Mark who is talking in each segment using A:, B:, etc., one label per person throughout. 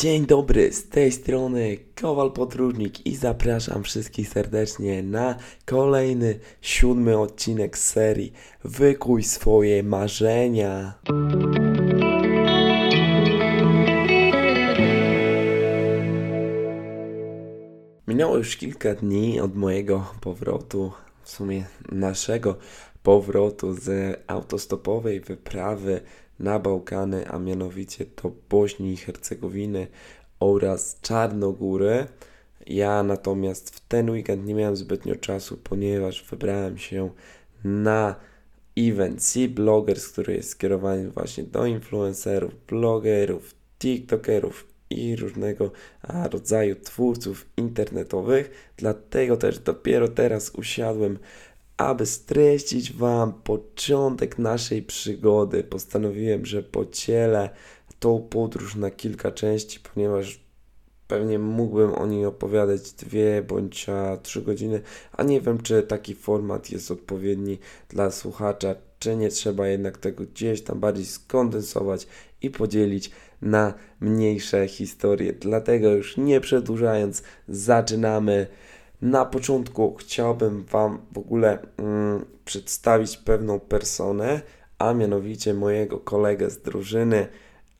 A: Dzień dobry, z tej strony Kowal Podróżnik i zapraszam wszystkich serdecznie na kolejny, siódmy odcinek serii Wykuj swoje marzenia. Minęło już kilka dni od mojego powrotu, w sumie naszego powrotu z autostopowej wyprawy na Bałkany, a mianowicie do Bośni i Hercegowiny oraz Czarnogóry. Ja natomiast w ten weekend nie miałem zbytnio czasu, ponieważ wybrałem się na event C-Bloggers, który jest skierowany właśnie do influencerów, blogerów, tiktokerów i różnego rodzaju twórców internetowych. Dlatego też dopiero teraz usiadłem aby streścić Wam początek naszej przygody, postanowiłem, że podzielę tą podróż na kilka części, ponieważ pewnie mógłbym o niej opowiadać dwie bądź trzy godziny, a nie wiem, czy taki format jest odpowiedni dla słuchacza, czy nie trzeba jednak tego gdzieś tam bardziej skondensować i podzielić na mniejsze historie. Dlatego już nie przedłużając, zaczynamy. Na początku chciałbym Wam w ogóle mm, przedstawić pewną personę, a mianowicie mojego kolegę z drużyny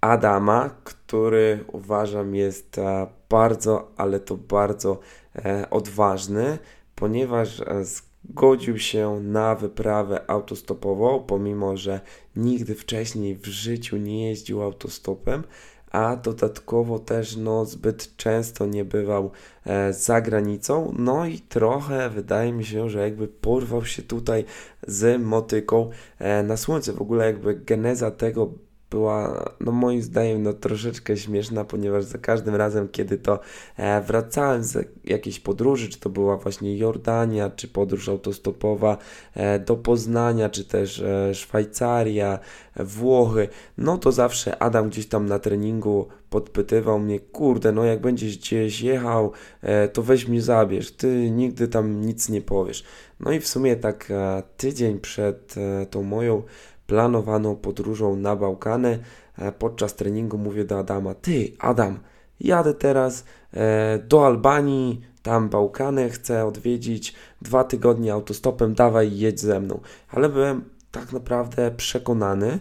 A: Adama, który uważam jest e, bardzo, ale to bardzo e, odważny, ponieważ e, zgodził się na wyprawę autostopową, pomimo że nigdy wcześniej w życiu nie jeździł autostopem, a dodatkowo też no, zbyt często nie bywał e, za granicą. No i trochę wydaje mi się, że jakby porwał się tutaj z motyką e, na słońce. W ogóle jakby geneza tego była, no moim zdaniem, no troszeczkę śmieszna, ponieważ za każdym razem, kiedy to e, wracałem z jakiejś podróży, czy to była właśnie Jordania, czy podróż autostopowa e, do Poznania, czy też e, Szwajcaria, Włochy, no to zawsze Adam gdzieś tam na treningu podpytywał mnie, kurde, no jak będziesz gdzieś jechał, to weź mnie zabierz, ty nigdy tam nic nie powiesz. No i w sumie tak tydzień przed tą moją planowaną podróżą na Bałkany. E, podczas treningu mówię do Adama: Ty, Adam, jadę teraz e, do Albanii, tam Bałkany, chcę odwiedzić dwa tygodnie autostopem, dawaj, jedź ze mną. Ale byłem tak naprawdę przekonany,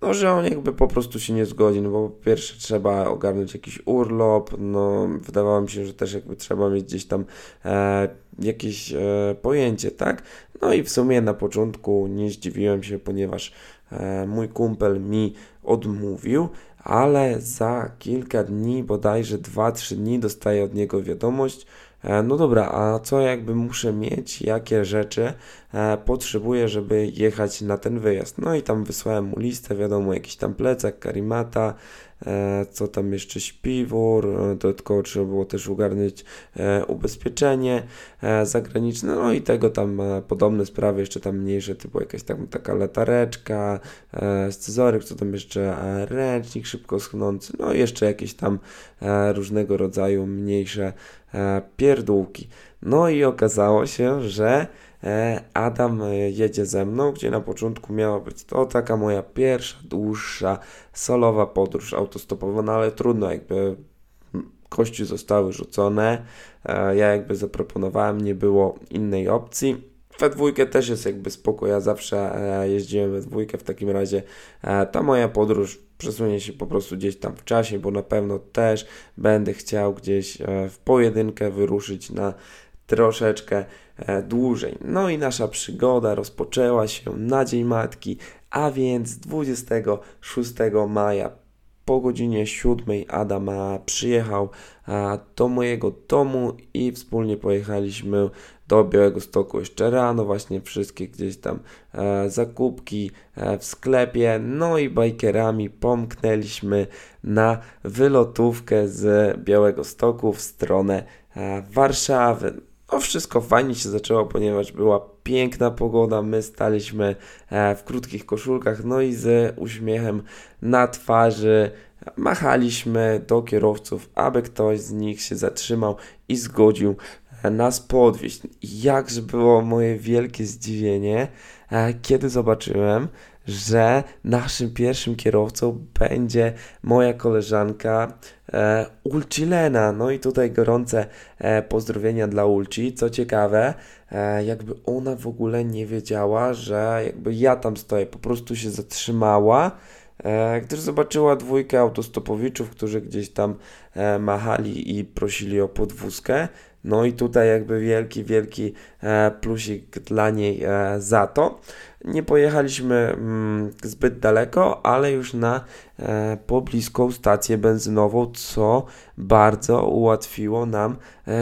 A: no, że on jakby po prostu się nie zgodzi, no bo po pierwsze trzeba ogarnąć jakiś urlop, no wydawało mi się, że też jakby trzeba mieć gdzieś tam e, jakieś e, pojęcie, tak? No i w sumie na początku nie zdziwiłem się, ponieważ e, mój kumpel mi odmówił, ale za kilka dni, bodajże 2-3 dni dostaję od niego wiadomość, E, no dobra, a co jakby muszę mieć, jakie rzeczy e, potrzebuję, żeby jechać na ten wyjazd? No i tam wysłałem mu listę, wiadomo, jakiś tam plecak, karimata, co tam jeszcze śpiwór, e, dodatkowo trzeba było też ogarnąć e, ubezpieczenie zagraniczne, no i tego tam podobne sprawy, jeszcze tam mniejsze, typu jakaś tam taka latareczka, scyzoryk, co tam jeszcze ręcznik szybko schnący, no i jeszcze jakieś tam różnego rodzaju mniejsze pierdółki. No i okazało się, że E, Adam e, jedzie ze mną, gdzie na początku miała być to taka moja pierwsza, dłuższa, solowa podróż autostopowa, no ale trudno, jakby kości zostały rzucone, e, ja jakby zaproponowałem, nie było innej opcji. We dwójkę też jest jakby spoko, ja zawsze jeździłem we dwójkę, w takim razie ta moja podróż przesunie się po prostu gdzieś tam w czasie, bo na pewno też będę chciał gdzieś w pojedynkę wyruszyć na troszeczkę e, dłużej. No i nasza przygoda rozpoczęła się na Dzień Matki, a więc 26 maja po godzinie 7 Adam przyjechał do mojego domu i wspólnie pojechaliśmy do Białego Stoku jeszcze rano, właśnie wszystkie gdzieś tam e, zakupki e, w sklepie, no i bajkerami pomknęliśmy na wylotówkę z Białego Stoku w stronę Warszawy. No wszystko fajnie się zaczęło, ponieważ była piękna pogoda, my staliśmy e, w krótkich koszulkach, no i z uśmiechem na twarzy machaliśmy do kierowców, aby ktoś z nich się zatrzymał i zgodził e, nas podwieźć. Jakże było moje wielkie zdziwienie, e, kiedy zobaczyłem, że naszym pierwszym kierowcą będzie moja koleżanka e, Ulcilena. No i tutaj gorące e, pozdrowienia dla Ulci. Co ciekawe, e, jakby ona w ogóle nie wiedziała, że jakby ja tam stoję, po prostu się zatrzymała e, gdyż zobaczyła dwójkę autostopowiczów, którzy gdzieś tam e, machali i prosili o podwózkę. No i tutaj jakby wielki, wielki e, plusik dla niej e, za to. Nie pojechaliśmy mm, zbyt daleko, ale już na e, pobliską stację benzynową, co bardzo ułatwiło nam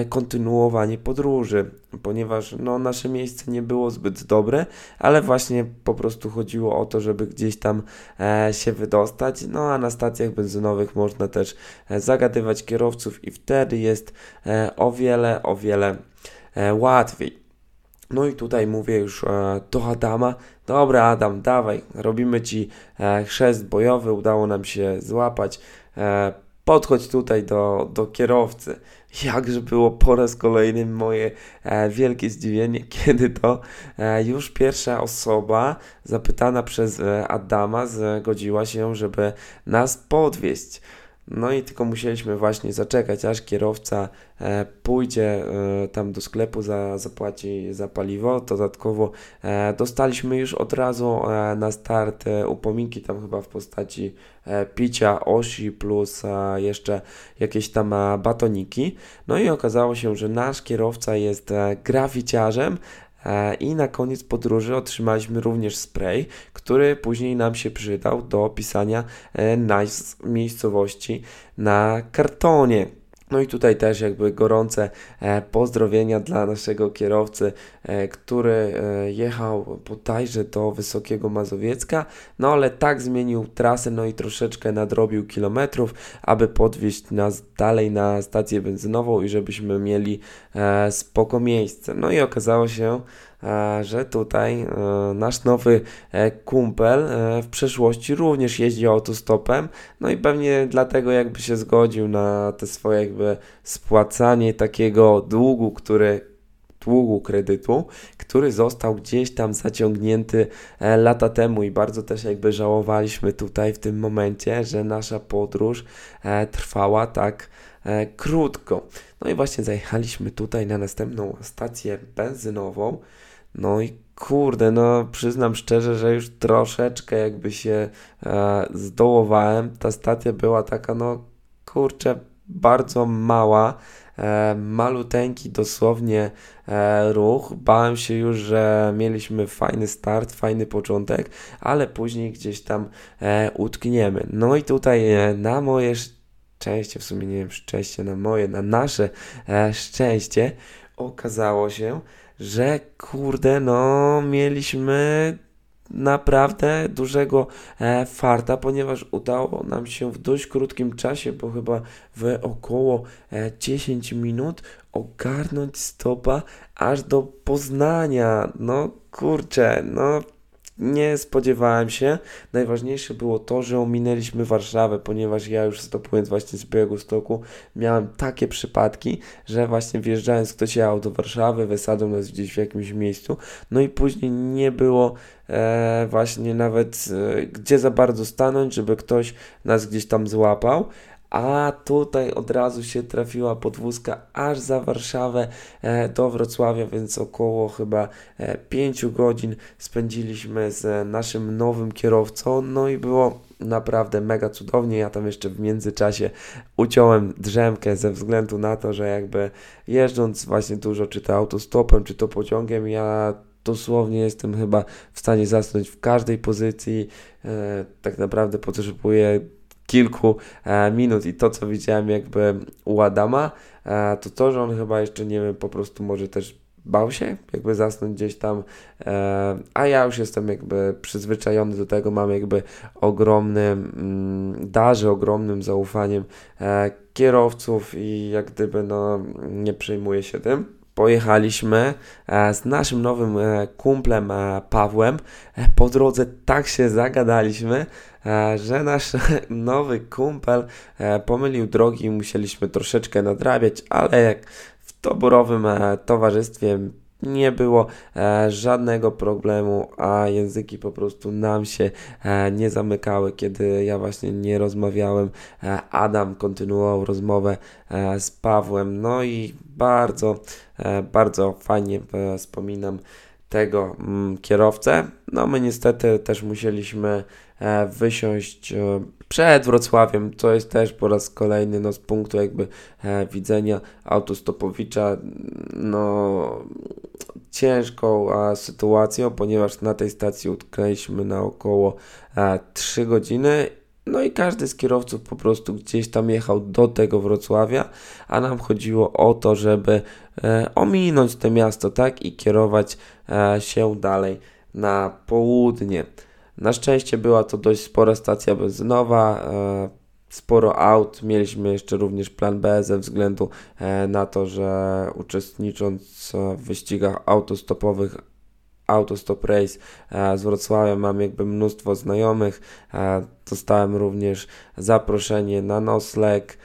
A: kontynuowanie podróży, ponieważ no, nasze miejsce nie było zbyt dobre, ale właśnie po prostu chodziło o to, żeby gdzieś tam e, się wydostać. No a na stacjach benzynowych można też e, zagadywać kierowców i wtedy jest e, o wiele, o wiele e, łatwiej. No i tutaj mówię już e, do Adama, dobra Adam, dawaj, robimy Ci e, chrzest bojowy, udało nam się złapać, e, podchodź tutaj do, do kierowcy. Jakże było po raz kolejny moje e, wielkie zdziwienie, kiedy to e, już pierwsza osoba zapytana przez e, Adama zgodziła się, żeby nas podwieźć. No i tylko musieliśmy właśnie zaczekać, aż kierowca e, pójdzie e, tam do sklepu, za, zapłaci za paliwo. Dodatkowo e, dostaliśmy już od razu na start upominki, tam chyba w postaci picia, osi plus jeszcze jakieś tam batoniki. No i okazało się, że nasz kierowca jest graficiarzem, I na koniec podróży otrzymaliśmy również spray, który później nam się przydał do pisania e, nazw miejscowości na kartonie. No i tutaj też jakby gorące e, pozdrowienia dla naszego kierowcy, e, który jechał bodajże do Wysokiego Mazowiecka, no ale tak zmienił trasę, no i troszeczkę nadrobił kilometrów, aby podwieźć nas dalej na stację benzynową i żebyśmy mieli spoko miejsce. No i okazało się, że tutaj e, nasz nowy e, kumpel e, w przeszłości również jeździł autostopem, no i pewnie dlatego jakby się zgodził na te swoje jakby spłacanie takiego długu, który długu kredytu, który został gdzieś tam zaciągnięty e, lata temu i bardzo też jakby żałowaliśmy tutaj w tym momencie, że nasza podróż e, trwała tak e, krótko. No i właśnie zajechaliśmy tutaj na następną stację benzynową. No i kurde, no przyznam szczerze, że już troszeczkę jakby się e, zdołowałem. Ta stacja była taka, no kurczę, bardzo mała, e, maluteńki dosłownie e, ruch. Bałem się już, że mieliśmy fajny start, fajny początek, ale później gdzieś tam e, utkniemy. No i tutaj e, na moje szczęście, w sumie nie wiem, szczęście na moje, na nasze e, szczęście, okazało się, że kurde, no mieliśmy naprawdę dużego e, farta, ponieważ udało nam się w dość krótkim czasie, bo chyba w około e, 10 minut ogarnąć stopa aż do Poznania. No kurczę, no nie spodziewałem się. Najważniejsze było to, że ominęliśmy Warszawę, ponieważ ja już stopując właśnie z Białego Stoku miałem takie przypadki, że właśnie wjeżdżając ktoś jechał do Warszawy, wysadzał nas gdzieś w jakimś miejscu, no i później nie było e, właśnie nawet e, gdzie za bardzo stanąć, żeby ktoś nas gdzieś tam złapał. A tutaj od razu się trafiła podwózka aż za Warszawę e, do Wrocławia, więc około chyba e, 5 godzin spędziliśmy z naszym nowym kierowcą. No i było naprawdę mega cudownie. Ja tam jeszcze w międzyczasie uciąłem drzemkę ze względu na to, że jakby jeżdżąc właśnie dużo, czy to autostopem, czy to pociągiem, ja dosłownie jestem chyba w stanie zasnąć w każdej pozycji. E, tak naprawdę potrzebuję kilku e, minut. I to, co widziałem jakby u Adama, e, to to, że on chyba jeszcze, nie wiem, po prostu może też bał się jakby zasnąć gdzieś tam, e, a ja już jestem jakby przyzwyczajony do tego, mam jakby ogromnym, mm, darzę ogromnym zaufaniem kierowców i jak gdyby no nie przejmuję się tym pojechaliśmy e, z naszym nowym e, kumplem e, Pawłem. Po drodze tak się zagadaliśmy, że nasz nowy kumpel pomylił drogi i musieliśmy troszeczkę nadrabiać, ale jak w toborowym towarzystwie nie było e, żadnego problemu, a języki po prostu nam się e, nie zamykały, kiedy ja właśnie nie rozmawiałem. E, Adam kontynuował rozmowę e, z Pawłem, no i bardzo, e, bardzo fajnie e, wspominam tego mm, kierowcę. No my niestety też musieliśmy wysiąść przed Wrocławiem. To jest też po raz kolejny no, z punktu jakby e, widzenia autostopowicza no ciężką a, sytuacją, ponieważ na tej stacji utknęliśmy na około a, 3 godziny no i każdy z kierowców po prostu gdzieś tam jechał do tego Wrocławia, a nam chodziło o to, żeby e, ominąć to miasto, tak, i kierować e, się dalej na południe. Na szczęście była to dość spora stacja benzynowa, e, sporo aut. Mieliśmy jeszcze również plan B ze względu e, na to, że uczestnicząc w wyścigach autostopowych Autostop Race e, z Wrocławia mam jakby mnóstwo znajomych. Dostałem również zaproszenie na nocleg.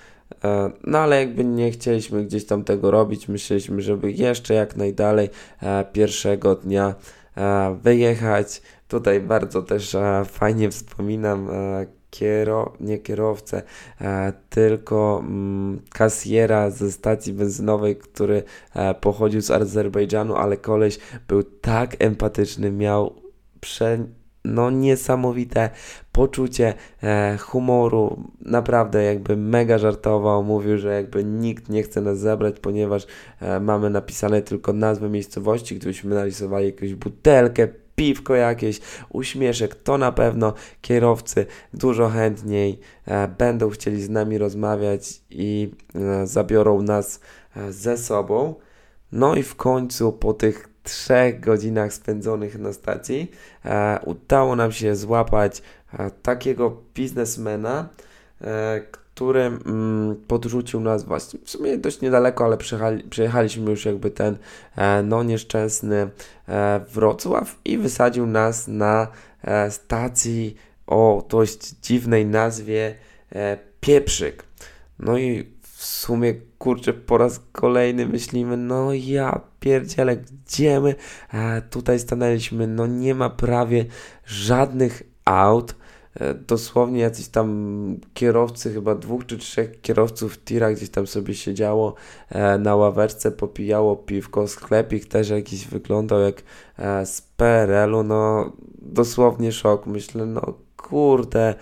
A: E, no ale jakby nie chcieliśmy gdzieś tam tego robić, myśleliśmy, żeby jeszcze jak najdalej pierwszego dnia wyjechać. Tutaj bardzo też fajnie wspominam kiero, nie kierowcę, e, tylko mm, kasjera ze stacji benzynowej, który e, pochodził z Azerbejdżanu, ale koleś był tak empatyczny, miał prze, no niesamowite poczucie e, humoru, naprawdę jakby mega żartował, mówił, że jakby nikt nie chce nas zabrać, ponieważ e, mamy napisane tylko nazwę miejscowości, gdybyśmy narysowali jakąś butelkę, piwko jakieś, uśmieszek, to na pewno kierowcy dużo chętniej e, będą chcieli z nami rozmawiać i e, zabiorą nas e, ze sobą. No i w końcu po tych trzech godzinach spędzonych na stacji e, udało nam się złapać e, takiego biznesmena, e, który mm, podrzucił nas właśnie w sumie dość niedaleko, ale przejechali, przejechaliśmy już jakby ten e, no nieszczęsny e, Wrocław i wysadził nas na e, stacji o dość dziwnej nazwie Pieprzyk. No i w sumie kurczę po raz kolejny myślimy, no ja pierdziele, gdzie my? E, tutaj stanęliśmy, no nie ma prawie żadnych aut, E, dosłownie jacyś tam kierowcy, chyba dwóch czy trzech kierowców tira gdzieś tam sobie siedziało e, na ławeczce, popijało piwko, sklepik też jakiś wyglądał jak e, z PRL-u, no dosłownie szok, myślę, no kurde,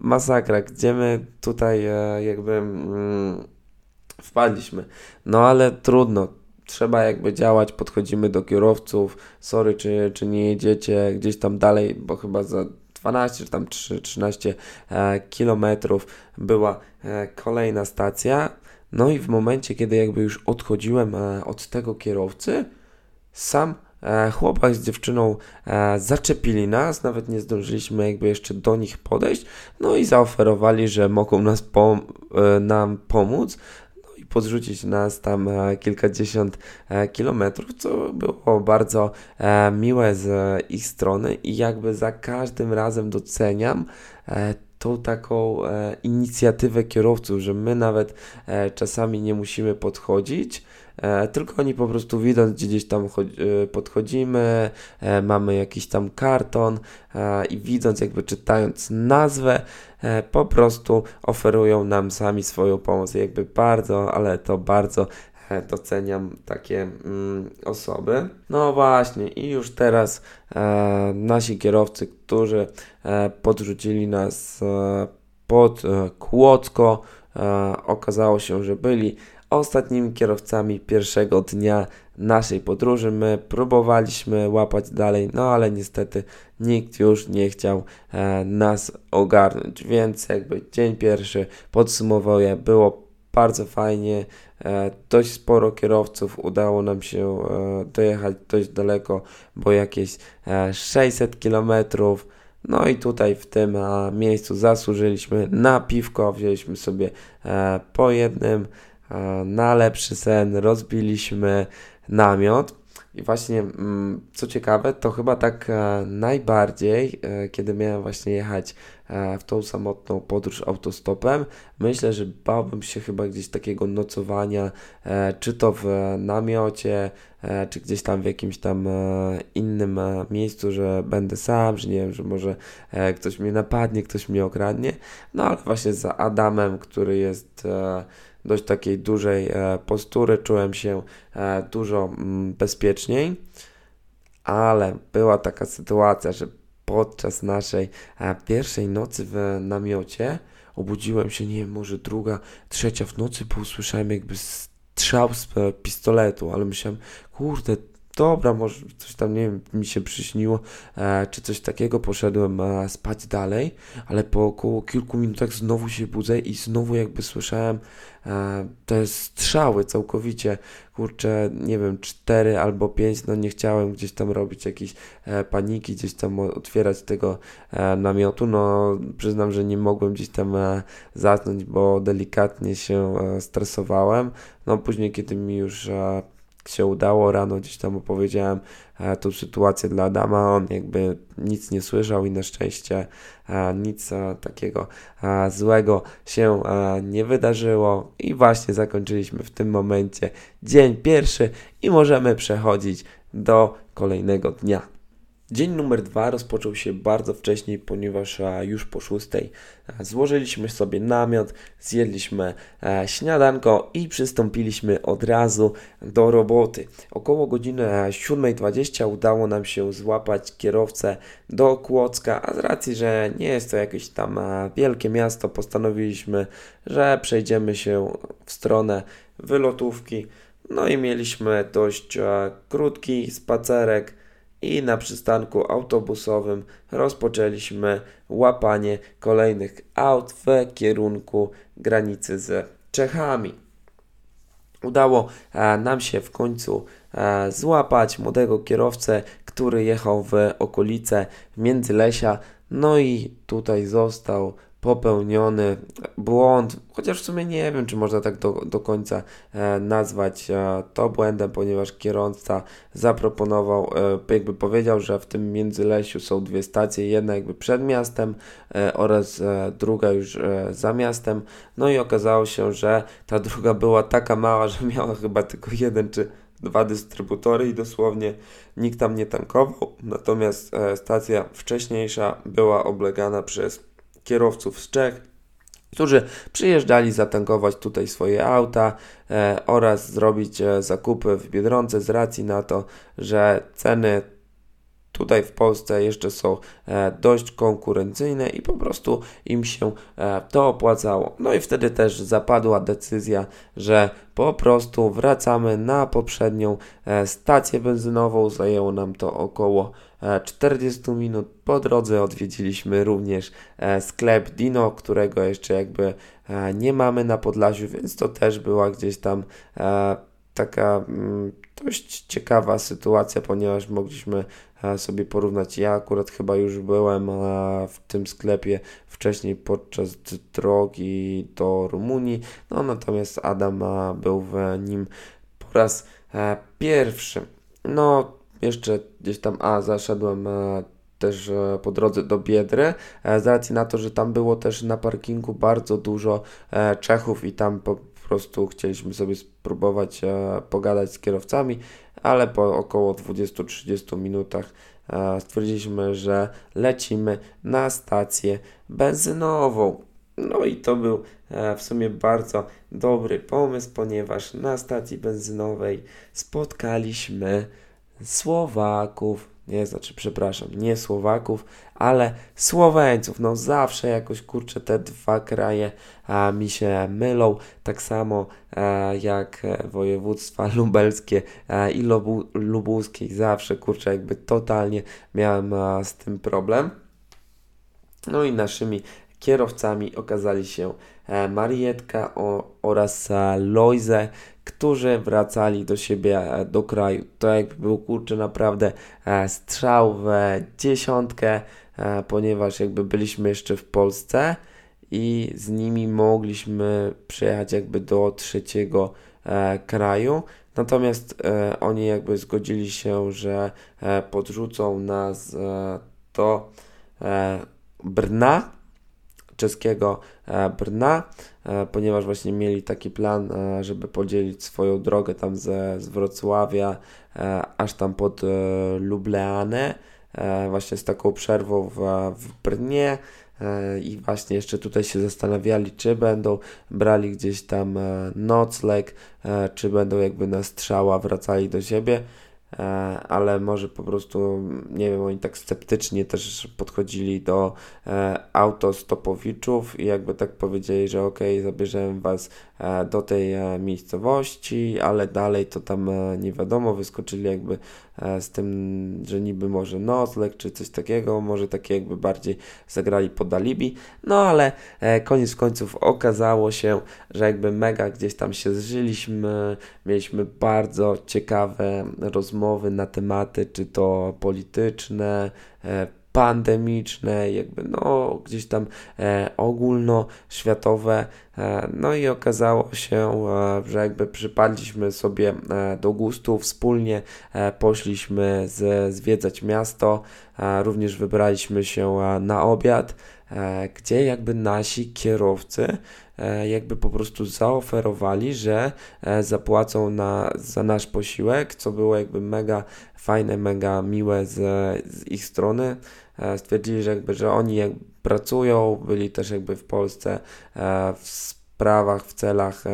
A: masakra, gdzie my tutaj jakby mm, wpadliśmy, no ale trudno, trzeba jakby działać, podchodzimy do kierowców, sorry, czy, czy nie jedziecie gdzieś tam dalej, bo chyba za 12 czy tam 3, 13 e, kilometrów była e, kolejna stacja. No i w momencie, kiedy jakby już odchodziłem e, od tego kierowcy, sam chłopak z dziewczyną zaczepili nas, nawet nie zdążyliśmy jakby jeszcze do nich podejść, no i zaoferowali, że mogą nas pom nam pomóc podrzucić nas tam e, kilkadziesiąt e, kilometrów, co było bardzo e, miłe z ich strony i jakby za każdym razem doceniam tą taką inicjatywę kierowców, że my nawet czasami nie musimy podchodzić, tylko oni po prostu widząc, gdzie gdzieś tam e, podchodzimy, e, mamy jakiś tam karton i widząc, jakby czytając nazwę, po prostu oferują nam sami swoją pomoc. Jakby bardzo, ale to bardzo doceniam takie mm, osoby. No właśnie, i już teraz e, nasi kierowcy, którzy e, podrzucili nas e, pod Kłodzko, okazało się, że byli ostatnimi kierowcami pierwszego dnia naszej podróży. My próbowaliśmy łapać dalej, no ale niestety nikt już nie chciał e, nas ogarnąć, więc jakby dzień pierwszy podsumowuję, było bardzo fajnie, e, dość sporo kierowców udało nam się e, dojechać dość daleko, bo jakieś e, 600 kilometrów. No i tutaj w tym e, miejscu zasłużyliśmy na piwko, wzięliśmy sobie e, po jednym na lepszy sen rozbiliśmy namiot I właśnie, mm, co ciekawe, to chyba tak e, najbardziej, e, kiedy miałem właśnie jechać e, w tą samotną podróż autostopem, myślę, że bałbym się chyba gdzieś takiego nocowania, czy to w namiocie, czy gdzieś tam w jakimś tam innym miejscu, że będę sam, że nie wiem, że może ktoś mnie napadnie, ktoś mnie okradnie. No ale właśnie za Adamem, który jest dość takiej dużej e, postury, czułem się e, dużo mm, bezpieczniej, ale była taka sytuacja, że podczas naszej e, pierwszej nocy w namiocie obudziłem się, nie wiem, może druga, trzecia w nocy, bo usłyszałem jakby strzał z pistoletu, ale myślałem, kurde, dobra, może coś tam, nie wiem, mi się przyśniło, e, czy coś takiego, poszedłem e, spać dalej, ale po około kilku minutach znowu się budzę i znowu jakby słyszałem e, te strzały całkowicie, kurczę, nie wiem, cztery albo pięć, no nie chciałem gdzieś tam robić jakiejś e, paniki, gdzieś tam otwierać tego e, namiotu, no przyznam, że nie mogłem gdzieś tam e, zasnąć, bo delikatnie się stresowałem, no później, kiedy mi już się udało. Rano gdzieś tam opowiedziałem e, tą sytuację dla Adama. On jakby nic nie słyszał i na szczęście e, nic e, takiego złego się nie wydarzyło. I właśnie zakończyliśmy w tym momencie dzień pierwszy i możemy przechodzić do kolejnego dnia. Dzień numer dwa rozpoczął się bardzo wcześnie, ponieważ już po szóstej złożyliśmy sobie namiot, zjedliśmy e, śniadanko i przystąpiliśmy od razu do roboty. Około godziny 7.20 udało nam się złapać kierowcę do Kłodzka, a z racji, że nie jest to jakieś tam e, wielkie miasto, postanowiliśmy, że przejdziemy się w stronę wylotówki. No i mieliśmy dość e, krótki spacerek i na przystanku autobusowym rozpoczęliśmy łapanie kolejnych aut w kierunku granicy z Czechami. Udało e, nam się w końcu e, złapać młodego kierowcę, który jechał w okolice Międzylesia, no i tutaj został popełniony błąd, chociaż w sumie nie wiem, czy można tak do, do końca e, nazwać e, to błędem, ponieważ kierowca zaproponował, e, jakby powiedział, że w tym Międzylesiu są dwie stacje, jedna jakby przed miastem e, oraz e, druga już e, za miastem, no i okazało się, że ta druga była taka mała, że miała chyba tylko jeden czy dwa dystrybutory i dosłownie nikt tam nie tankował, natomiast stacja wcześniejsza była oblegana przez kierowców z Czech, którzy przyjeżdżali zatankować tutaj swoje auta e, oraz zrobić e, zakupy w Biedronce z racji na to, że ceny tutaj w Polsce jeszcze są e, dość konkurencyjne i po prostu im się e, to opłacało. No i wtedy też zapadła decyzja, że po prostu wracamy na poprzednią e, stację benzynową. Zajęło nam to około 40 minut. Po drodze odwiedziliśmy również sklep Dino, którego jeszcze jakby nie mamy na Podlasiu, więc to też była gdzieś tam taka mm, dość ciekawa sytuacja, ponieważ mogliśmy e, sobie porównać. Ja akurat chyba już byłem e, w tym sklepie wcześniej podczas drogi do Rumunii, no natomiast Adam e, był w nim po raz pierwszy. No, jeszcze gdzieś tam, a zaszedłem też po drodze do Biedry, z racji na to, że tam było też na parkingu bardzo dużo Czechów i tam po prostu chcieliśmy sobie spróbować e, pogadać z kierowcami, ale po około 20-30 minutach e, stwierdziliśmy, że lecimy na stację benzynową. No i to był e, w sumie bardzo dobry pomysł, ponieważ na stacji benzynowej spotkaliśmy Słowaków, nie, znaczy przepraszam, nie Słowaków, ale Słoweńców. No zawsze jakoś kurczę te dwa kraje a, mi się mylą, tak samo a, jak województwa lubelskie a, i lubu, lubuskie. Zawsze kurczę jakby totalnie miałem a, z tym problem. No i naszymi kierowcami okazali się e, Marietka oraz e, Loize, którzy wracali do siebie, e, do kraju. To jakby był kurczę naprawdę strzał w dziesiątkę, ponieważ jakby byliśmy jeszcze w Polsce i z nimi mogliśmy przejechać jakby do trzeciego kraju. Natomiast e, oni jakby zgodzili się, że e, podrzucą nas e, do e, Brna, czeskiego e, Brna, e, ponieważ właśnie mieli taki plan, e, żeby podzielić swoją drogę tam ze, z Wrocławia aż tam pod Lubleanę, właśnie z taką przerwą w, w Brnie. I właśnie jeszcze tutaj się zastanawiali, czy będą brali gdzieś tam nocleg, czy będą jakby na strzała wracali do siebie. E, ale może po prostu, nie wiem, oni tak sceptycznie też podchodzili do e, autostopowiczów i jakby tak powiedzieli, że ok, zabierzemy was do tej miejscowości, ale dalej to tam nie wiadomo, wyskoczyli jakby z tym, że niby może nocleg czy coś takiego, może takie jakby bardziej zagrali pod alibi, no ale koniec końców okazało się, że jakby mega gdzieś tam się zżyliśmy, mieliśmy bardzo ciekawe rozmowy na tematy, czy to polityczne, e, pandemiczne, jakby no gdzieś tam e, ogólnoświatowe. E, no i okazało się, e, że jakby przypadliśmy sobie e, do gustu, wspólnie e, poszliśmy z, zwiedzać miasto, również wybraliśmy się na obiad, gdzie jakby nasi kierowcy E, jakby po prostu zaoferowali, że e, zapłacą na, za nasz posiłek, co było jakby mega fajne, mega miłe z, z ich strony. E, stwierdzili, że jakby, że oni jak pracują, byli też jakby w Polsce w sprawach, w celach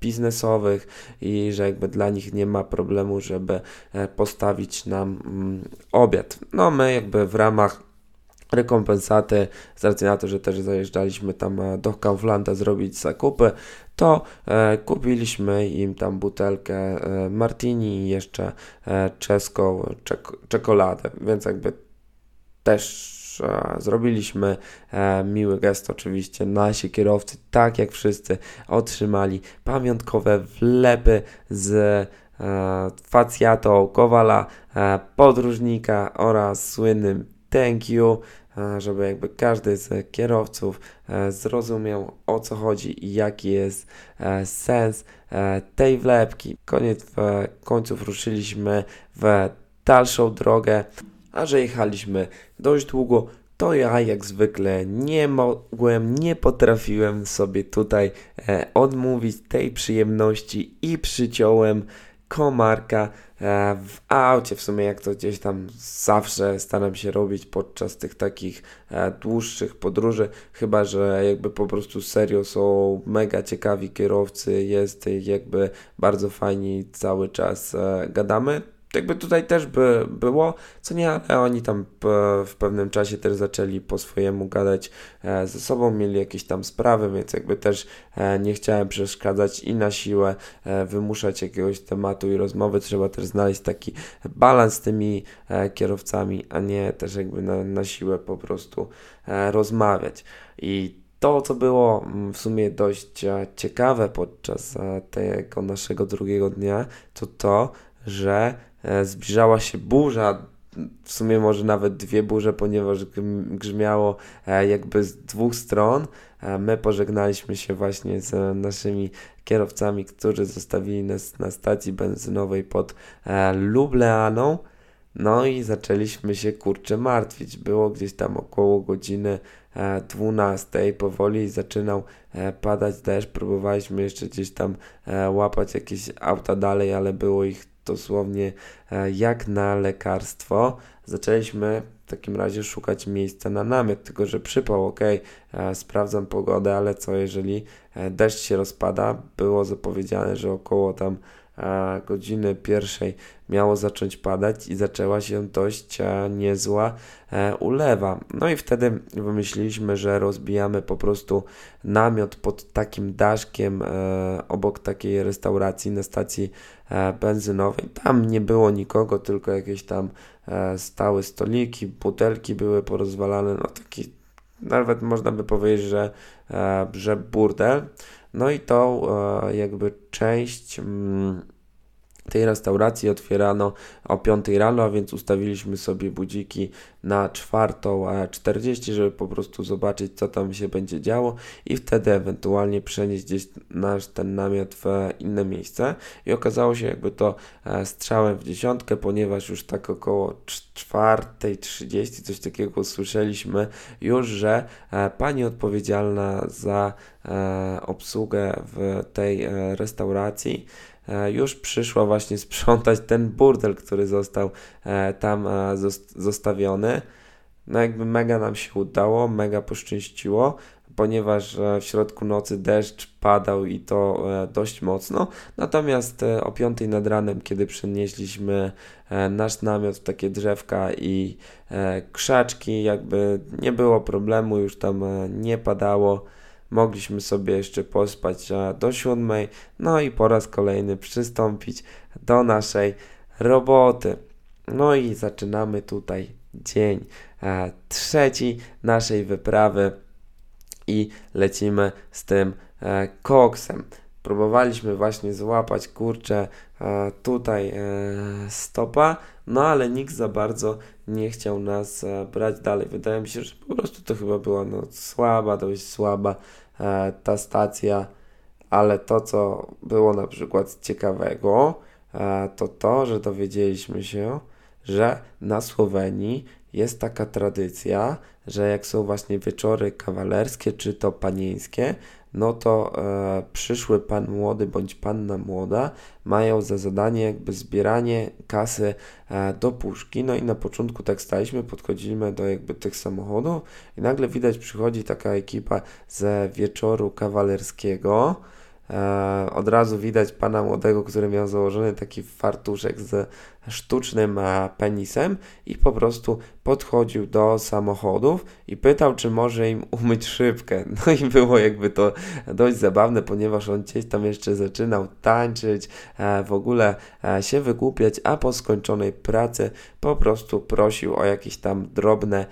A: biznesowych i że jakby dla nich nie ma problemu, żeby postawić nam mm, obiad. No my jakby w ramach rekompensaty z racji na to, że też zajeżdżaliśmy tam e, do Kauflanda zrobić zakupy, to e, kupiliśmy im tam butelkę e, martini i jeszcze e, czeską czek czekoladę, więc jakby też e, zrobiliśmy e, miły gest oczywiście. Nasi kierowcy, tak jak wszyscy, otrzymali pamiątkowe wlepy z e, facjatą Kowala, podróżnika oraz słynnym thank you, żeby jakby każdy z kierowców zrozumiał o co chodzi i jaki jest sens tej wlepki. Koniec końców ruszyliśmy w dalszą drogę, a że jechaliśmy dość długo, to ja jak zwykle nie mogłem, nie potrafiłem sobie tutaj odmówić tej przyjemności i przyciąłem komarka e, w aucie, w sumie jak to gdzieś tam zawsze staram się robić podczas tych takich e, dłuższych podróży, chyba że jakby po prostu serio są mega ciekawi kierowcy, jest jakby bardzo fajni cały czas e, gadamy, jakby tutaj też by było, co nie, ale oni tam w pewnym czasie też zaczęli po swojemu gadać e, ze sobą, mieli jakieś tam sprawy, więc jakby też e, nie chciałem przeszkadzać i na siłę e, wymuszać jakiegoś tematu i rozmowy. Trzeba też znaleźć taki balans z tymi kierowcami, a nie też jakby na, na siłę po prostu rozmawiać. I to, co było mm, w sumie dość ciekawe podczas tego naszego drugiego dnia, to to, że E, zbliżała się burza, w sumie może nawet dwie burze, ponieważ grzmiało e, jakby z dwóch stron. E, my pożegnaliśmy się właśnie z naszymi kierowcami, którzy zostawili nas na stacji benzynowej pod Lubleaną. No i zaczęliśmy się kurczę martwić. Było gdzieś tam około godziny 12. Powoli zaczynał padać deszcz. Próbowaliśmy jeszcze gdzieś tam łapać jakieś auta dalej, ale było ich dosłownie e, jak na lekarstwo. Zaczęliśmy w takim razie szukać miejsca na namiot, tylko że przypał, ok, e, sprawdzam pogodę, ale co jeżeli e, deszcz się rozpada? Było zapowiedziane, że około tam godziny pierwszej miało zacząć padać i zaczęła się dość niezła e, ulewa. No i wtedy wymyśliliśmy, że rozbijamy po prostu namiot pod takim daszkiem e, obok takiej restauracji na stacji e, benzynowej. Tam nie było nikogo, tylko jakieś tam stałe stoliki, butelki były porozwalane, no taki nawet można by powiedzieć, że, że burdel. No i tą jakby część mm, tej restauracji otwierano o 5 rano, a więc ustawiliśmy sobie budziki na 4.40, żeby po prostu zobaczyć, co tam się będzie działo i wtedy ewentualnie przenieść gdzieś nasz ten namiot w inne miejsce. I okazało się jakby to e, strzałem w dziesiątkę, ponieważ już tak około 4.30 coś takiego usłyszeliśmy już, że e, pani odpowiedzialna za e, obsługę w tej restauracji już przyszła właśnie sprzątać ten burdel, który został e, tam e, zostawiony. No jakby mega nam się udało, mega poszczęściło, ponieważ w środku nocy deszcz padał i to dość mocno. Natomiast o 5 nad ranem, kiedy przenieśliśmy nasz namiot w takie drzewka i krzaczki, jakby nie było problemu, już tam nie padało mogliśmy sobie jeszcze pospać do siódmej, no i po raz kolejny przystąpić do naszej roboty. No i zaczynamy tutaj dzień e, trzeci naszej wyprawy i lecimy z tym e, koksem. Próbowaliśmy właśnie złapać kurczę e, tutaj e, stopa, no ale nikt za bardzo nie chciał nas e, brać dalej. Wydaje mi się, że po prostu to chyba była no, słaba, dość słaba ta stacja, ale to, co było na przykład ciekawego, to to, że dowiedzieliśmy się, że na Słowenii jest taka tradycja, że jak są właśnie wieczory kawalerskie czy to panieńskie, no to e, przyszły pan młody bądź panna młoda mają za zadanie jakby zbieranie kasy e, do puszki. No i na początku tak staliśmy, podchodzimy do jakby tych samochodów i nagle widać przychodzi taka ekipa ze wieczoru kawalerskiego. E, od razu widać pana młodego, który miał założony taki fartuszek z sztucznym e, penisem i po prostu podchodził do samochodów i pytał, czy może im umyć szybkę. No i było jakby to dość zabawne, ponieważ on gdzieś tam jeszcze zaczynał tańczyć, e, w ogóle się wygłupiać, a po skończonej pracy po prostu prosił o jakieś tam drobne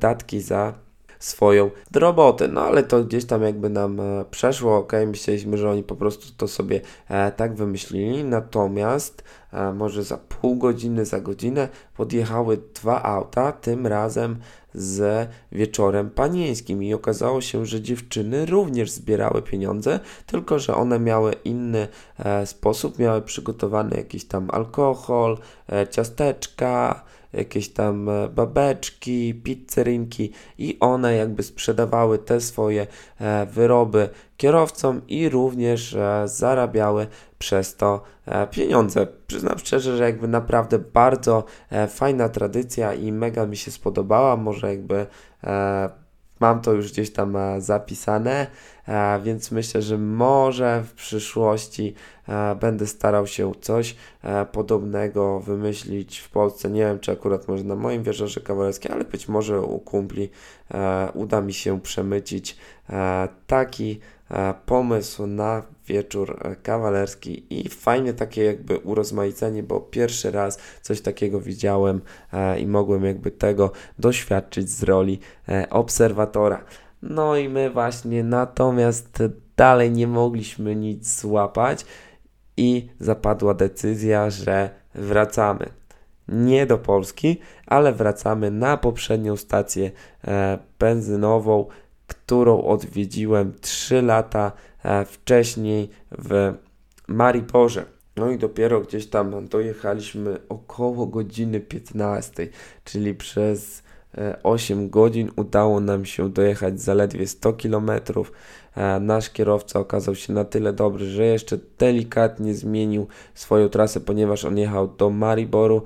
A: datki za swoją robotę. No ale to gdzieś tam jakby nam e, przeszło, ok, myśleliśmy, że oni po prostu to sobie e, tak wymyślili, natomiast e, może za pół godziny, za godzinę podjechały dwa auta, tym razem z wieczorem panieńskim. I okazało się, że dziewczyny również zbierały pieniądze, tylko że one miały inny e, sposób, miały przygotowany jakiś tam alkohol, e, ciasteczka, jakieś tam e, babeczki, pizzerinki i one jakby sprzedawały te swoje e, wyroby kierowcom i również e, zarabiały przez to pieniądze. Przyznam szczerze, że jakby naprawdę bardzo fajna tradycja i mega mi się spodobała. Może jakby Mam to już gdzieś tam zapisane, więc myślę, że może w przyszłości e, będę starał się coś podobnego wymyślić w Polsce. Nie wiem, czy akurat może na moim wieżorze kawalerskim, ale być może u kumpli uda mi się przemycić taki pomysł na wieczór e, kawalerski i fajnie takie jakby urozmaicenie, bo pierwszy raz coś takiego widziałem e, i mogłem jakby tego doświadczyć z roli e, obserwatora. No i my właśnie natomiast dalej nie mogliśmy nic złapać i zapadła decyzja, że wracamy. Nie do Polski, ale wracamy na poprzednią stację benzynową, którą odwiedziłem 3 lata E, wcześniej w Mariporze. No i dopiero gdzieś tam dojechaliśmy około godziny 15, czyli przez 8 e, godzin udało nam się dojechać zaledwie 100 km. E, nasz kierowca okazał się na tyle dobry, że jeszcze delikatnie zmienił swoją trasę, ponieważ on jechał do Mariboru,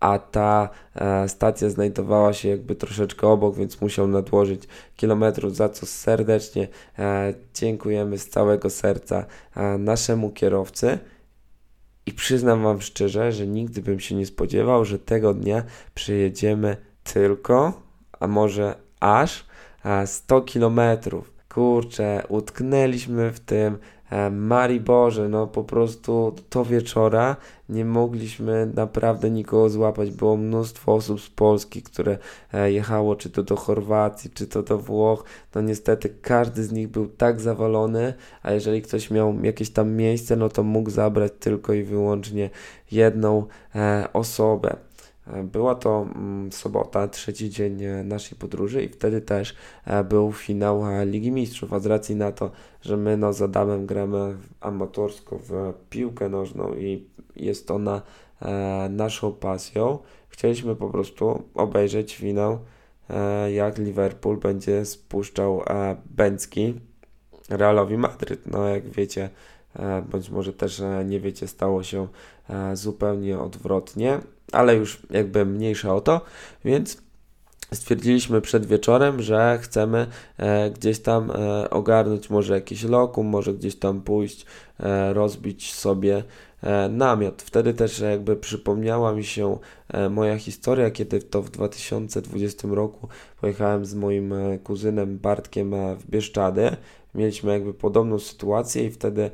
A: a ta e, stacja znajdowała się jakby troszeczkę obok, więc musiał nadłożyć kilometrów, za co serdecznie dziękujemy z całego serca naszemu kierowcy. I przyznam Wam szczerze, że nigdy bym się nie spodziewał, że tego dnia przejedziemy tylko, a może aż 100 kilometrów kurczę, utknęliśmy w tym E, Mari Boże, no po prostu to wieczora nie mogliśmy naprawdę nikogo złapać. Było mnóstwo osób z Polski, które e, jechało czy to do Chorwacji, czy to do Włoch. No niestety każdy z nich był tak zawalony, a jeżeli ktoś miał jakieś tam miejsce, no to mógł zabrać tylko i wyłącznie jedną e, osobę. Była to mm, sobota, trzeci dzień e, naszej podróży i wtedy też e, był finał e, Ligi Mistrzów, a z racji na to, że my no, z Adamem gramy amatorsko w piłkę nożną i jest ona naszą pasją, chcieliśmy po prostu obejrzeć finał, jak Liverpool będzie spuszczał Bęcki Realowi Madryt. No jak wiecie, bądź może też nie wiecie, stało się zupełnie odwrotnie ale już jakby mniejsza o to, więc stwierdziliśmy przed wieczorem, że chcemy e, gdzieś tam e, ogarnąć może jakiś lokum, może gdzieś tam pójść, e, rozbić sobie e, namiot. Wtedy też jakby przypomniała mi się e, moja historia, kiedy to w 2020 roku pojechałem z moim e, kuzynem Bartkiem w Bieszczady. Mieliśmy jakby podobną sytuację i wtedy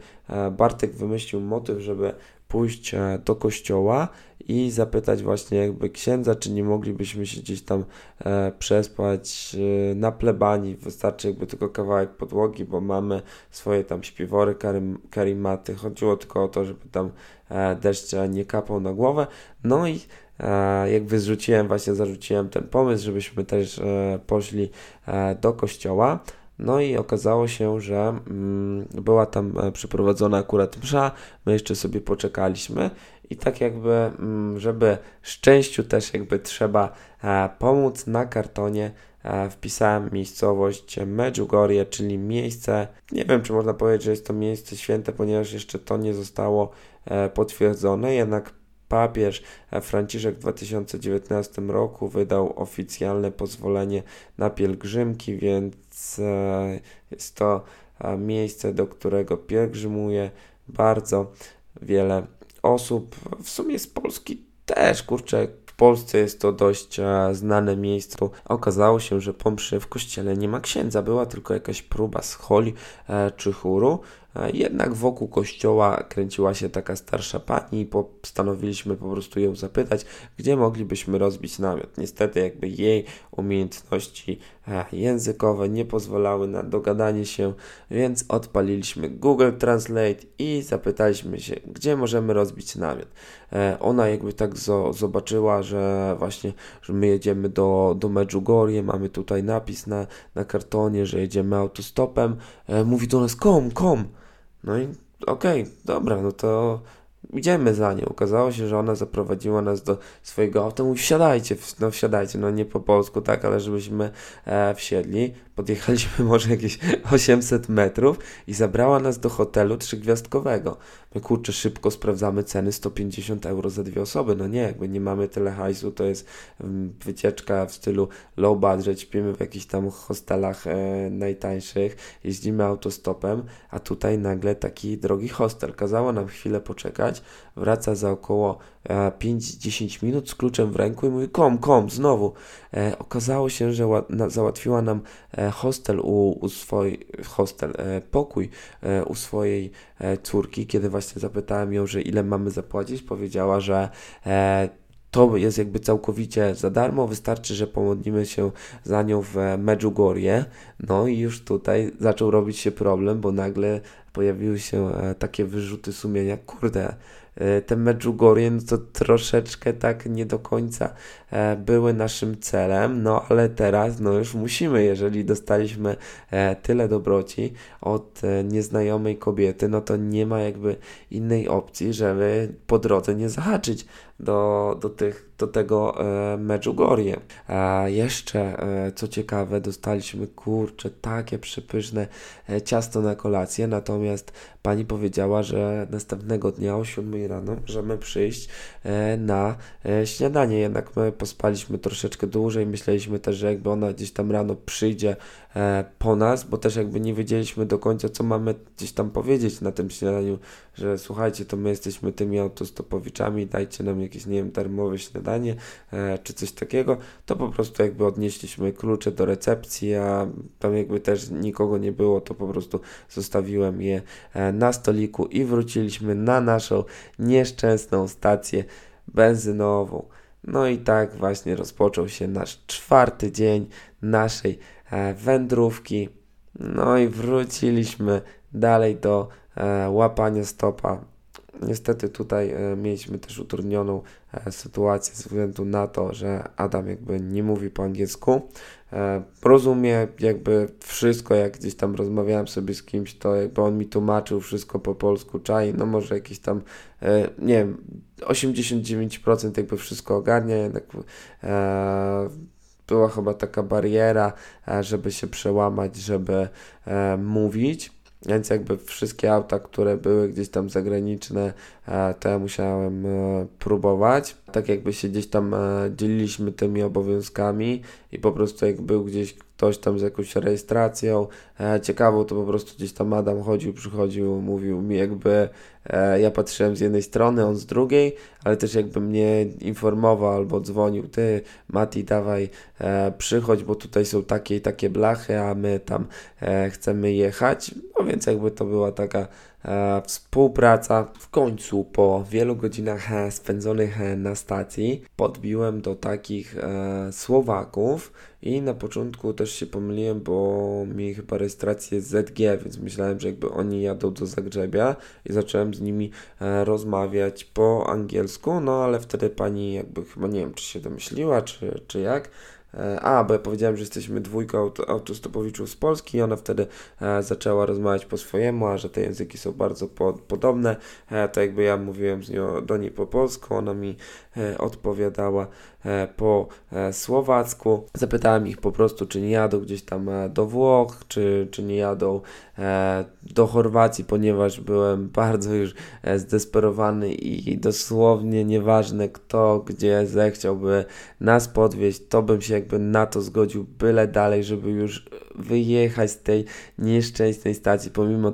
A: Bartek wymyślił motyw, żeby pójść do kościoła i zapytać właśnie jakby księdza, czy nie moglibyśmy się gdzieś tam e, przespać e, na plebanii. Wystarczy jakby tylko kawałek podłogi, bo mamy swoje tam śpiwory, karim, karimaty. Chodziło tylko o to, żeby tam e, deszcz nie kapał na głowę. No i e, jakby zrzuciłem, właśnie zarzuciłem ten pomysł, żebyśmy też e, poszli e, do kościoła. No i okazało się, że mm, była tam e, przeprowadzona akurat msza, my jeszcze sobie poczekaliśmy i tak jakby, mm, żeby szczęściu też jakby trzeba e, pomóc na kartonie, e, wpisałem miejscowość Medjugorje, czyli miejsce, nie wiem czy można powiedzieć, że jest to miejsce święte, ponieważ jeszcze to nie zostało potwierdzone, jednak papież Franciszek w 2019 roku wydał oficjalne pozwolenie na pielgrzymki, więc e, jest to e, miejsce, do którego pielgrzymuje bardzo wiele osób, w sumie z Polski też, kurczę, w Polsce jest to dość e, znane miejsce. Okazało się, że po mszy w kościele nie ma księdza, była tylko jakaś próba z holi e, czy chóru. Jednak wokół kościoła kręciła się taka starsza pani i postanowiliśmy po prostu ją zapytać, gdzie moglibyśmy rozbić namiot. Niestety jakby jej umiejętności e, językowe nie pozwalały na dogadanie się, więc odpaliliśmy Google Translate i zapytaliśmy się, gdzie możemy rozbić namiot. E, ona jakby tak zobaczyła, że właśnie, że my jedziemy do, do Medjugorje, mamy tutaj napis na, na kartonie, że jedziemy autostopem. E, mówi do nas, kom, kom. No i okej, okay, dobra, no to idziemy za nią. Okazało się, że ona zaprowadziła nas do swojego auta. Mówi, wsiadajcie, no wsiadajcie, no nie po polsku, tak, ale żebyśmy e, wsiedli. Podjechaliśmy może jakieś 800 metrów i zabrała nas do hotelu trzygwiazdkowego. My kurczę, szybko sprawdzamy ceny 150 euro za dwie osoby. No nie, jakby nie mamy tyle hajsu, to jest um, wycieczka w stylu low budget, śpimy w jakichś tam hostelach e, najtańszych, jeździmy autostopem, a tutaj nagle taki drogi hostel. Kazała nam chwilę poczekać, wraca za około 5-10 minut z kluczem w ręku i mówi kom, kom, znowu. E, okazało się, że na, załatwiła nam e, hostel u, u swojej, hostel, e, pokój e, u swojej e, córki, kiedy właśnie zapytałem ją, że ile mamy zapłacić, powiedziała, że to jest jakby całkowicie za darmo, wystarczy, że pomodlimy się za nią w Medjugorje. No i już tutaj zaczął robić się problem, bo nagle pojawiły się takie wyrzuty sumienia, kurde, E, te Medjugorje no to troszeczkę tak nie do końca e, były naszym celem, no ale teraz no już musimy, jeżeli dostaliśmy e, tyle dobroci od nieznajomej kobiety, no to nie ma jakby innej opcji, żeby po drodze nie zahaczyć do, do, tych, do tego e, Medjugorje. A jeszcze, e, co ciekawe, dostaliśmy, kurczę, takie przepyszne e, ciasto na kolację, natomiast pani powiedziała, że następnego dnia o 7 rano możemy przyjść na śniadanie, jednak my pospaliśmy troszeczkę dłużej, myśleliśmy też, że jakby ona gdzieś tam rano przyjdzie po nas, bo też jakby nie wiedzieliśmy do końca, co mamy gdzieś tam powiedzieć na tym śniadaniu, że słuchajcie, to my jesteśmy tymi autostopowiczami, dajcie nam jakieś, nie wiem, darmowe śniadanie e, czy coś takiego, to po prostu jakby odnieśliśmy klucze do recepcji, a tam jakby też nikogo nie było, to po prostu zostawiłem je e, e, na stoliku i wróciliśmy na naszą nieszczęsną stację benzynową. No i tak właśnie rozpoczął się nasz czwarty dzień naszej e, wędrówki. No i wróciliśmy dalej do e, łapania stopa. Niestety tutaj e, mieliśmy też utrudnioną sytuację ze względu na to, że Adam jakby nie mówi po angielsku. Rozumie jakby wszystko, jak gdzieś tam rozmawiałem sobie z kimś, to jakby on mi tłumaczył wszystko po polsku, czaj, no może jakieś tam, nie wiem, 89% jakby wszystko ogarnia, jednak e, była chyba taka bariera, e, żeby się przełamać, żeby e, mówić. Więc jakby wszystkie auta, które były gdzieś tam zagraniczne, e, to ja musiałem e, próbować. Tak jakby się gdzieś tam dzieliliśmy tymi obowiązkami i po prostu jak był gdzieś ktoś tam z jakąś rejestracją. Ciekawą, to po prostu gdzieś tam Adam chodził, przychodził, mówił mi jakby ja patrzyłem z jednej strony, on z drugiej, ale też jakby mnie informował albo dzwonił, ty Mati dawaj przychodź, bo tutaj są takie i takie blachy, a my tam chcemy jechać, no więc jakby to była taka e, współpraca. W końcu po wielu godzinach e, spędzonych e, na stacji podbiłem do takich e, Słowaków i na początku też się pomyliłem, bo mi chyba rejestrację ZG, więc myślałem, że jakby oni jadą do Zagrzebia i zacząłem z nimi e, rozmawiać po angielsku, no ale wtedy pani jakby chyba nie wiem, czy się domyśliła, czy, czy jak, E, a, bo ja powiedziałem, że jesteśmy dwójką auto, autostopowiczów z Polski i ona wtedy e, zaczęła rozmawiać po swojemu, a że te języki są bardzo po, podobne, e, to jakby ja mówiłem z nią, do niej po polsku, ona mi e, odpowiadała e, po e, słowacku. Zapytałem ich po prostu, czy nie jadą gdzieś tam do Włoch, czy, czy nie jadą do Chorwacji, ponieważ byłem bardzo już zdesperowany i dosłownie nieważne kto, gdzie zechciałby nas podwieźć, to bym się jakby na to zgodził byle dalej, żeby już wyjechać z tej nieszczęsnej stacji, pomimo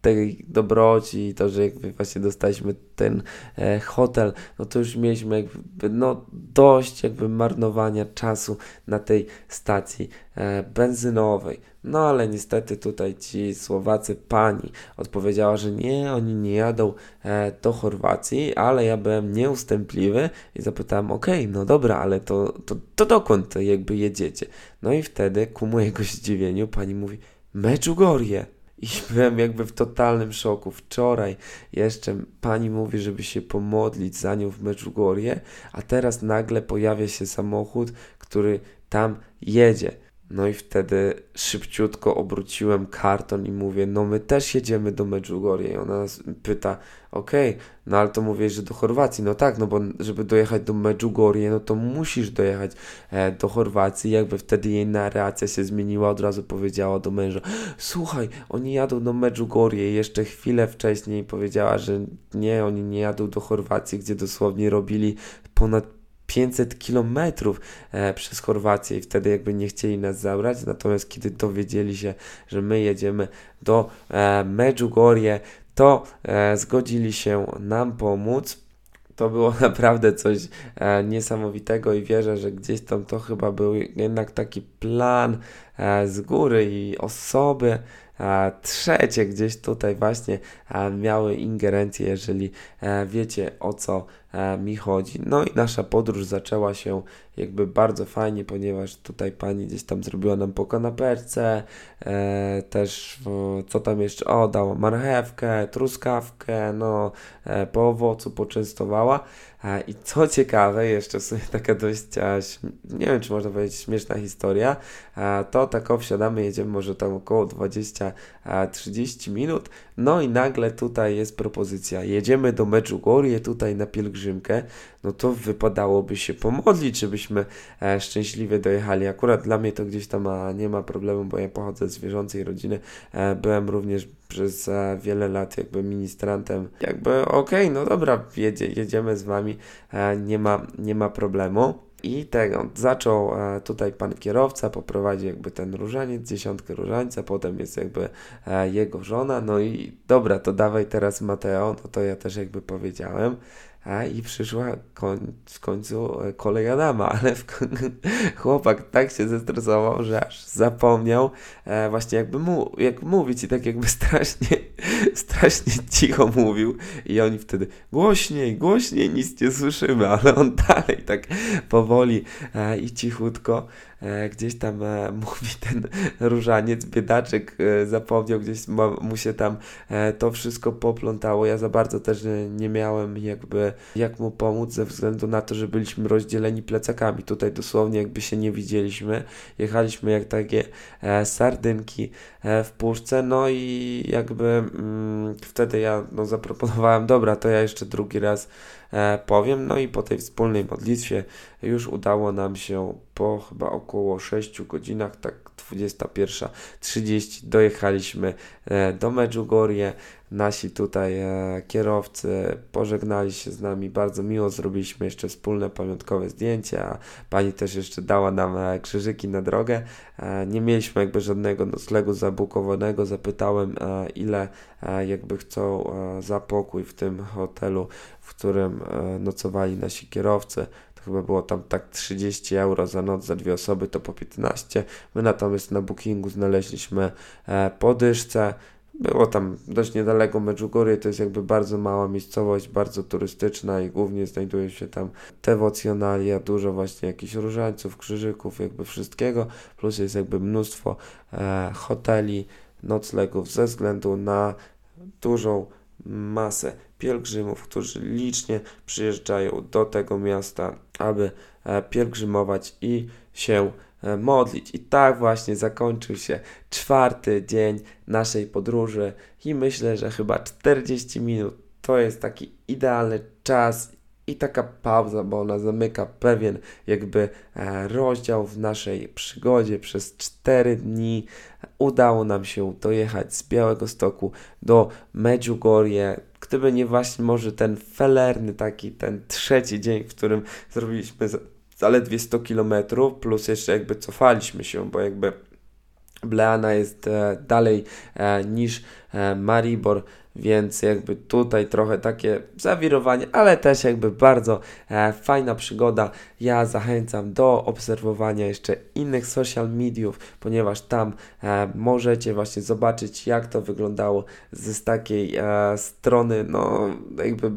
A: tej dobroci i to, że jakby właśnie dostaliśmy ten e, hotel, no to już mieliśmy jakby no dość jakby marnowania czasu na tej stacji e, benzynowej. No ale niestety tutaj ci Słowacy pani odpowiedziała, że nie, oni nie jadą e, do Chorwacji, ale ja byłem nieustępliwy i zapytałem, okej, okay, no dobra, ale to, to, to dokąd jakby jedziecie? No i wtedy ku mojego zdziwieniu pani mówi, Medjugorje. I byłem jakby w totalnym szoku. Wczoraj jeszcze pani mówi, żeby się pomodlić za nią w Medjugorje, a teraz nagle pojawia się samochód, który tam jedzie. No i wtedy szybciutko obróciłem karton i mówię, no my też jedziemy do Medjugorje. I ona pyta, okej, okay, no ale to mówię, że do Chorwacji. No tak, no bo żeby dojechać do Medjugorje, no to musisz dojechać e, do Chorwacji. Jakby wtedy jej narracja się zmieniła, od razu powiedziała do męża, słuchaj, oni jadą do Medjugorje. I jeszcze chwilę wcześniej powiedziała, że nie, oni nie jadą do Chorwacji, gdzie dosłownie robili ponad 500 kilometrów e, przez Chorwację i wtedy jakby nie chcieli nas zabrać, natomiast kiedy dowiedzieli się, że my jedziemy do e, Medjugorje, to e, zgodzili się nam pomóc. To było naprawdę coś niesamowitego i wierzę, że gdzieś tam to chyba był jednak taki plan z góry i osoby, trzecie gdzieś tutaj właśnie miały ingerencję, jeżeli wiecie o co mi chodzi. No i nasza podróż zaczęła się jakby bardzo fajnie, ponieważ tutaj pani gdzieś tam zrobiła nam po kanapeczce, e, też co tam jeszcze, o dała marchewkę, truskawkę, no e, po owocu poczęstowała e, i co ciekawe, jeszcze sobie taka dość, nie wiem czy można powiedzieć śmieszna historia, to tak wsiadamy, jedziemy może tam około 20-30 minut, no i nagle tutaj jest propozycja, jedziemy do Medjugorje tutaj na pielgrzymkę, no to wypadałoby się pomodlić, żebyśmy e, szczęśliwie dojechali. Akurat dla mnie to gdzieś tam a, nie ma problemu, bo ja pochodzę z wierzącej rodziny. E, byłem również przez e, wiele lat jakby ministrantem. Jakby okej, okay, no dobra, jedzie, jedziemy z wami, e, nie, ma, nie ma problemu. I tego zaczął e, tutaj pan kierowca, poprowadził jakby ten różaniec, dziesiątkę różańca, potem jest jakby e, jego żona, no i dobra, to dawaj teraz Mateo, no to ja też jakby powiedziałem. A i przyszła koń, w końcu e, kolej Adama, ale chłopak tak się zestresował, że aż zapomniał e, właśnie jakby mu, jak mówić i tak jakby strasznie, strasznie cicho mówił i oni wtedy głośniej, głośniej, nic nie słyszymy, ale on dalej tak powoli e, i cichutko gdzieś tam e, mówi ten różaniec, biedaczek e, zapomniał, gdzieś mu się tam e, to wszystko poplątało. Ja za bardzo też e, nie miałem jakby jak mu pomóc ze względu na to, że byliśmy rozdzieleni plecakami. Tutaj dosłownie jakby się nie widzieliśmy. Jechaliśmy jak takie e, sardynki e, w puszce, no i jakby mm, wtedy ja no, zaproponowałem, dobra, to ja jeszcze drugi raz e, powiem. No i po tej wspólnej modlitwie już udało nam się po chyba około 6 godzinach, tak 21.30 dojechaliśmy e, do Medjugorje. Nasi tutaj e, kierowcy pożegnali się z nami, bardzo miło zrobiliśmy jeszcze wspólne pamiątkowe zdjęcie, a pani też jeszcze dała nam e, krzyżyki na drogę. E, nie mieliśmy jakby żadnego noclegu zabukowanego, zapytałem ile jakby chcą za pokój w tym hotelu, w którym nocowali nasi kierowcy. Chyba było tam tak 30 euro za noc, za dwie osoby to po 15. My natomiast na bookingu znaleźliśmy e, podyszce. Było tam dość niedaleko Medjugorje, to jest jakby bardzo mała miejscowość, bardzo turystyczna i głównie znajduje się tam dewocjonalia, dużo właśnie jakichś różańców, krzyżyków, jakby wszystkiego, plus jest jakby mnóstwo e, hoteli, noclegów ze względu na dużą masę pielgrzymów, którzy licznie przyjeżdżają do tego miasta, aby e, pielgrzymować i się modlić. I tak właśnie zakończył się czwarty dzień naszej podróży i myślę, że chyba 40 minut to jest taki idealny czas i taka pauza, bo ona zamyka pewien jakby e, rozdział w naszej przygodzie. Przez 4 dni udało nam się dojechać z Białego Stoku do Medjugorje. Gdyby nie właśnie może ten felerny taki, ten trzeci dzień, w którym zrobiliśmy zaledwie 100 km, plus jeszcze jakby cofaliśmy się, bo jakby Bleana jest e, dalej e, niż e, Maribor, więc jakby tutaj trochę takie zawirowanie, ale też jakby bardzo fajna przygoda. Ja zachęcam do obserwowania jeszcze innych social mediów, ponieważ tam możecie właśnie zobaczyć, jak to wyglądało z, z takiej strony, no jakby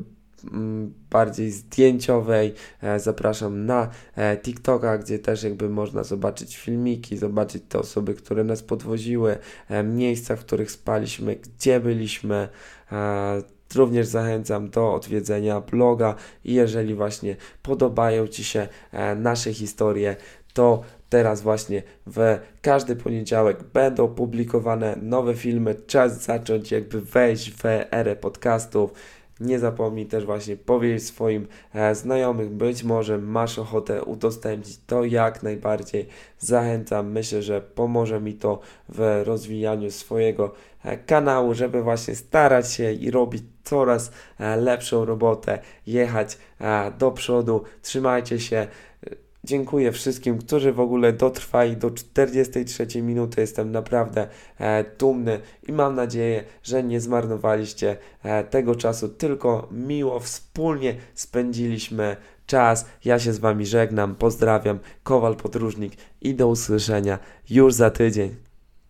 A: bardziej zdjęciowej. E, Zapraszam na e, TikToka, gdzie też jakby można zobaczyć filmiki, zobaczyć te osoby, które nas podwoziły, e, miejsca, w których spaliśmy, gdzie byliśmy. Również zachęcam do odwiedzenia bloga i jeżeli właśnie podobają Ci się nasze historie, to teraz właśnie w każdy poniedziałek będą publikowane nowe filmy. Czas zacząć jakby wejść w erę podcastów. Nie zapomnij też właśnie powiedzieć swoim e, znajomych, być może masz ochotę udostępnić to jak najbardziej. Zachęcam, myślę, że pomoże mi to w rozwijaniu swojego e, kanału, żeby właśnie starać się i robić coraz e, lepszą robotę, jechać do przodu. Trzymajcie się. Dziękuję wszystkim, którzy w ogóle dotrwali do 43 minuty. Jestem naprawdę e, dumny i mam nadzieję, że nie zmarnowaliście e, tego czasu, tylko miło wspólnie spędziliśmy czas. Ja się z Wami żegnam, pozdrawiam, Kowal Podróżnik i do usłyszenia już za tydzień.